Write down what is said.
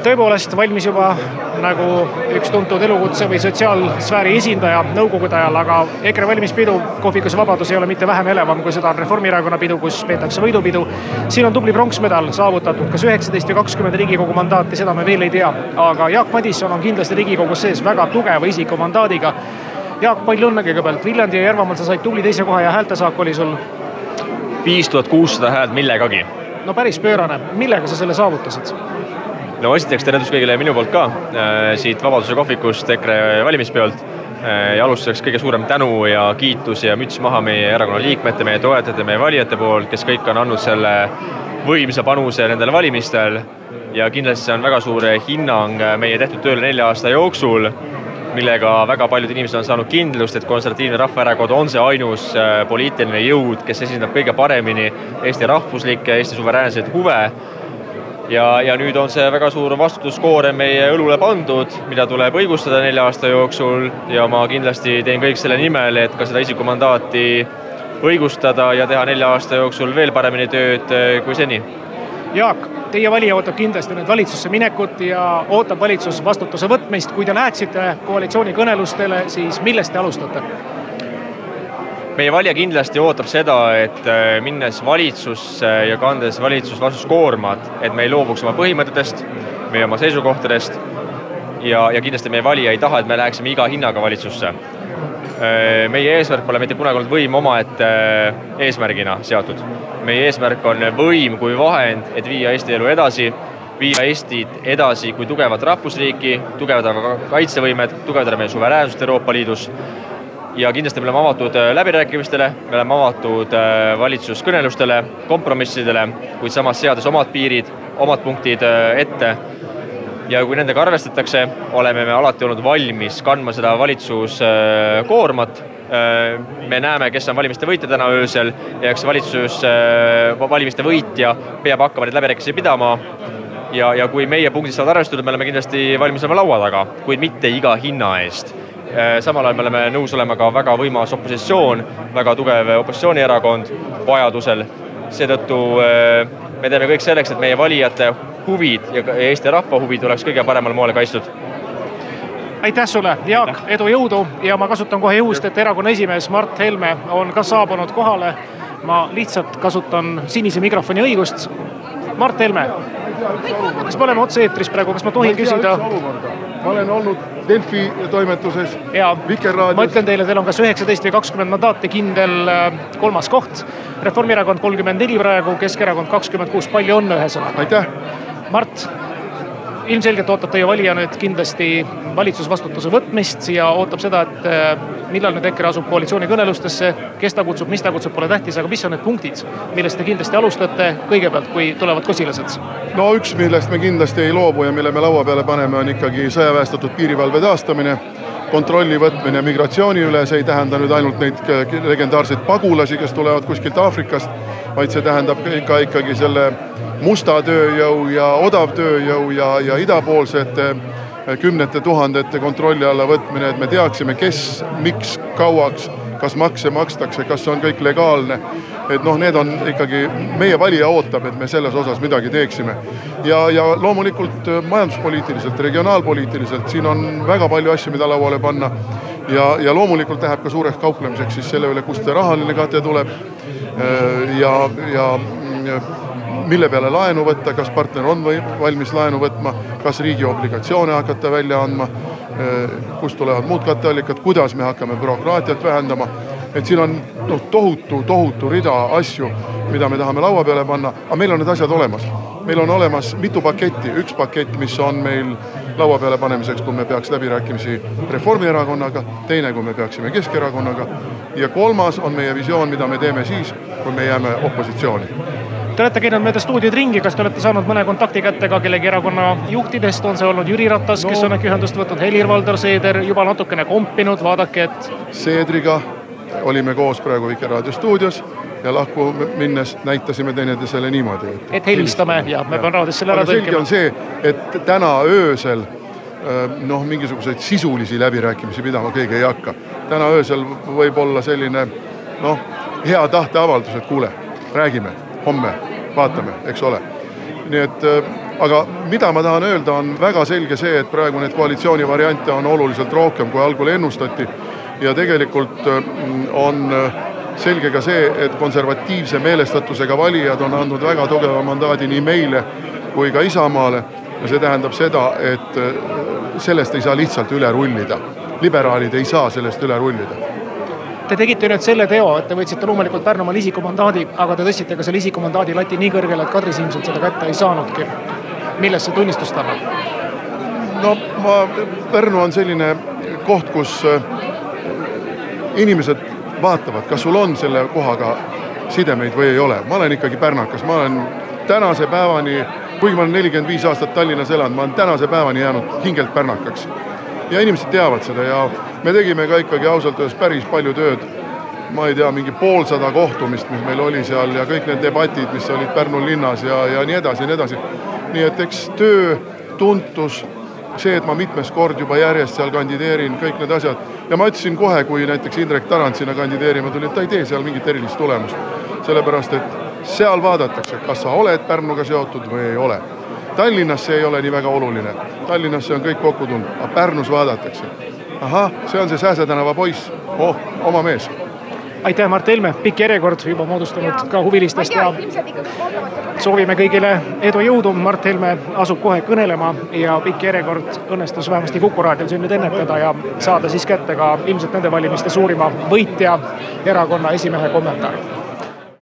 tõepoolest valmis juba nagu üks tuntud elukutse või sotsiaalsfääri esindaja nõukogude ajal, aga EKRE valimispidu kohvikus Vabadus ei ole mitte vähem elevam, kui seda on Reformierakonna pidu, kus peetakse võidupidu. siin on tubli pronksmedal saavutatud, kas üheksateist või kakskümmend Riigikogu mandaati, seda me veel ei tea, aga Jaak Madison on kindlasti Riigikogus sees väga tugeva isiku mandaadiga. Jaak, palju õnne kõigepealt, Viljandi ja Järvamaal sa said tubli teise koha ja häältesaak oli sul? viis tuhat kuussada häält millegagi. no päris pöörane, millega sa selle saavutasid? No esiteks tervitus kõigile minu poolt ka äh, siit Vabaduse kohvikust EKRE valimispeolt äh,. ja alustuseks kõige suurem tänu ja kiitus ja müts maha meie erakonna liikmete, meie toetajate, meie valijate poolt, kes kõik on andnud selle võimsa panuse nendel valimistel. ja kindlasti see on väga suur hinnang meie tehtud tööle nelja aasta jooksul millega väga paljud inimesed on saanud kindlust, et Konservatiivne Rahvaerakond on see ainus äh, poliitiline jõud, kes esindab kõige paremini Eesti rahvuslikke, Eesti suveräänseid huve ja, ja nüüd on see väga suur vastutuskoorem meie õlule pandud, mida tuleb õigustada nelja aasta jooksul ja ma kindlasti teen kõik selle nimel, et ka seda isikumandaati õigustada ja teha nelja aasta jooksul veel paremini tööd eh, kui seni. Jaak, teie valija ootab kindlasti nüüd valitsusse minekut ja ootab valitsus vastutuse võtmist. kui te läheksite koalitsioonikõnelustele, siis millest te alustate? Meie valija kindlasti ootab seda, et äh, minnes valitsusse ja kandes valitsusvastuskoormat, et me ei loobuks oma põhimõtetest, meie oma seisukohtadest ja, ja kindlasti meie valija ei taha, et me läheksime iga hinnaga valitsusse. Äh, meie eesmärk pole mitte kunagi olnud võim omaette äh, eesmärgina seatud. meie eesmärk on võim kui vahend, et viia Eesti elu edasi, viia Eestit edasi kui tugevat rahvusriiki, tugevdada kaitsevõimet, tugevdada meie suveräänsust Euroopa Liidus ja kindlasti me oleme avatud äh, läbirääkimistele, me oleme avatud äh, valitsuskõnelustele, kompromissidele, kuid samas seades omad piirid, omad punktid äh, ette. ja kui nendega arvestatakse, oleme me alati olnud valmis kandma seda valitsuskoormat. me näeme, kes on valimiste võitja täna öösel ja eks valitsus, valimiste võitja peab hakkama neid läbirääkimisi pidama ja, ja kui meie punktid saavad arvestatud, me oleme kindlasti valmis olema laua taga, kuid mitte iga hinna eest samal ajal me oleme nõus olema ka väga võimas opositsioon, väga tugev opositsioonierakond vajadusel. seetõttu äh, me teeme kõik selleks, et meie valijate huvid ja Eesti rahva huvid oleks kõige paremal moel kaitstud aitäh sulle, Jaak, edu, jõudu ja ma kasutan kohe juhust, et erakonna esimees Mart Helme on ka saabunud kohale. ma lihtsalt kasutan sinise mikrofoni õigust. Mart Helme, kas me oleme otse-eetris praegu, kas ma tohin küsida? ma olen olnud Delfi toimetuses, Vikerraadios. ma ütlen teile, teil on kas üheksateist või kakskümmend mandaati, kindel äh, kolmas koht. Reformierakond kolmkümmend neli praegu, Keskerakond kakskümmend kuus, palju õnne ühesõnaga. aitäh. Mart, ilmselgelt ootab teie valija nüüd kindlasti valitsusvastutuse võtmist ja ootab seda, et äh, millal nüüd EKRE asub koalitsioonikõnelustesse, kes ta kutsub, mis ta kutsub, pole tähtis, aga mis on need punktid, millest te kindlasti alustate kõigepealt, kui tulevad kosilased? no üks, millest me kindlasti ei loobu ja mille me laua peale paneme, on ikkagi sõjaväestatud piirivalve taastamine kontrolli võtmine migratsiooni üle, see ei tähenda nüüd ainult neid legendaarseid pagulasi, kes tulevad kuskilt Aafrikast, vaid see tähendab ka ikkagi selle musta tööjõu ja odavtööjõu ja, ja idapoolsete eh, kümnete tuhandete kontrolli alla võtmine, et me teaksime, kes, miks, kauaks, kas makse makstakse, kas on kõik legaalne. et noh, need on ikkagi, meie valija ootab, et me selles osas midagi teeksime. ja, ja loomulikult eh, majanduspoliitiliselt, regionaalpoliitiliselt, siin on väga palju asju, mida lauale panna. ja, ja loomulikult läheb ka suureks kauplemiseks siis selle üle, kust see rahaline kate tuleb. Eh, ja, ja mille peale laenu võtta, kas partner on või valmis laenu võtma, kas riigi obligatsioone hakata välja andma, eh, kust tulevad muud katteallikad, kuidas me hakkame bürokraatiat vähendama. et siin on noh, tohutu, tohutu rida asju, mida me tahame laua peale panna, aga meil on need asjad olemas. meil on olemas mitu paketti, üks pakett, mis on meil laua peale panemiseks, kui me peaks läbirääkimisi Reformierakonnaga, teine, kui me peaksime Keskerakonnaga ja kolmas on meie visioon, mida me teeme siis, kui me jääme opositsiooni Te olete käinud mööda stuudioid ringi, kas te olete saanud mõne kontakti kätte ka kellegi erakonna juhtidest, on see olnud Jüri Ratas no., kes on äkki ühendust võtnud, Helir-Valdor Seeder juba natukene kompinud, vaadake, et. Seedriga olime koos praegu Vikerraadio stuudios ja lahku minnes näitasime teineteisele niimoodi, et. et helistame ja me peame raadios selle ära tõlkima. selge on see, et täna öösel äh, noh, mingisuguseid sisulisi läbirääkimisi pidama keegi ei hakka. täna öösel võib olla selline noh, hea tahteavaldus, et kuule, räägime homme vaatame, eks ole. nii et äh, aga mida ma tahan öelda, on väga selge see, et praegu neid koalitsiooni variante on oluliselt rohkem, kui algul ennustati. ja tegelikult mm, on selge ka see, et konservatiivse meelestatusega valijad on andnud väga tugeva mandaadi nii meile kui ka Isamaale ja see tähendab seda, et sellest ei saa lihtsalt üle rullida. liberaalid ei saa sellest üle rullida Te tegite nüüd selle teo, et te võtsite loomulikult Pärnumaal isikumandaadi, aga te tõstsite ka selle isikumandaadi lati nii kõrgele, et Kadri Simson seda kätte ei saanudki. millest see tunnistust annab? no ma, Pärnu on selline koht, kus äh, inimesed vaatavad, kas sul on selle kohaga sidemeid või ei ole. ma olen ikkagi pärnakas, ma olen tänase päevani, kuigi ma olen nelikümmend viis aastat Tallinnas elanud, ma olen tänase päevani jäänud hingelt pärnakaks. ja inimesed teavad seda ja me tegime ka ikkagi ausalt öeldes päris palju tööd. ma ei tea, mingi poolsada kohtumist, mis meil oli seal ja kõik need debatid, mis olid Pärnu linnas ja, ja nii edasi ja nii edasi. nii et eks töö, tuntus, see, et ma mitmes kord juba järjest seal kandideerin, kõik need asjad. ja ma ütlesin kohe, kui näiteks Indrek Tarand sinna kandideerima tuli, et ta ei tee seal mingit erilist tulemust. sellepärast, et seal vaadatakse, kas sa oled Pärnuga seotud või ei ole. Tallinnas see ei ole nii väga oluline, Tallinnas see on kõik kokku tulnud, aga Pärnus vaadatakse ahah, see on see Sääse tänava poiss, oh, oma mees. Aitäh, Mart Helme, pikk järjekord juba moodustunud ka huvilistest ja soovime kõigile edu, jõudu. Mart Helme asub kohe kõnelema ja pikk järjekord õnnestus vähemasti Kuku raadiol siin nüüd ennetada ja saada siis kätte ka ilmselt nende valimiste suurima võitja erakonna esimehe kommentaar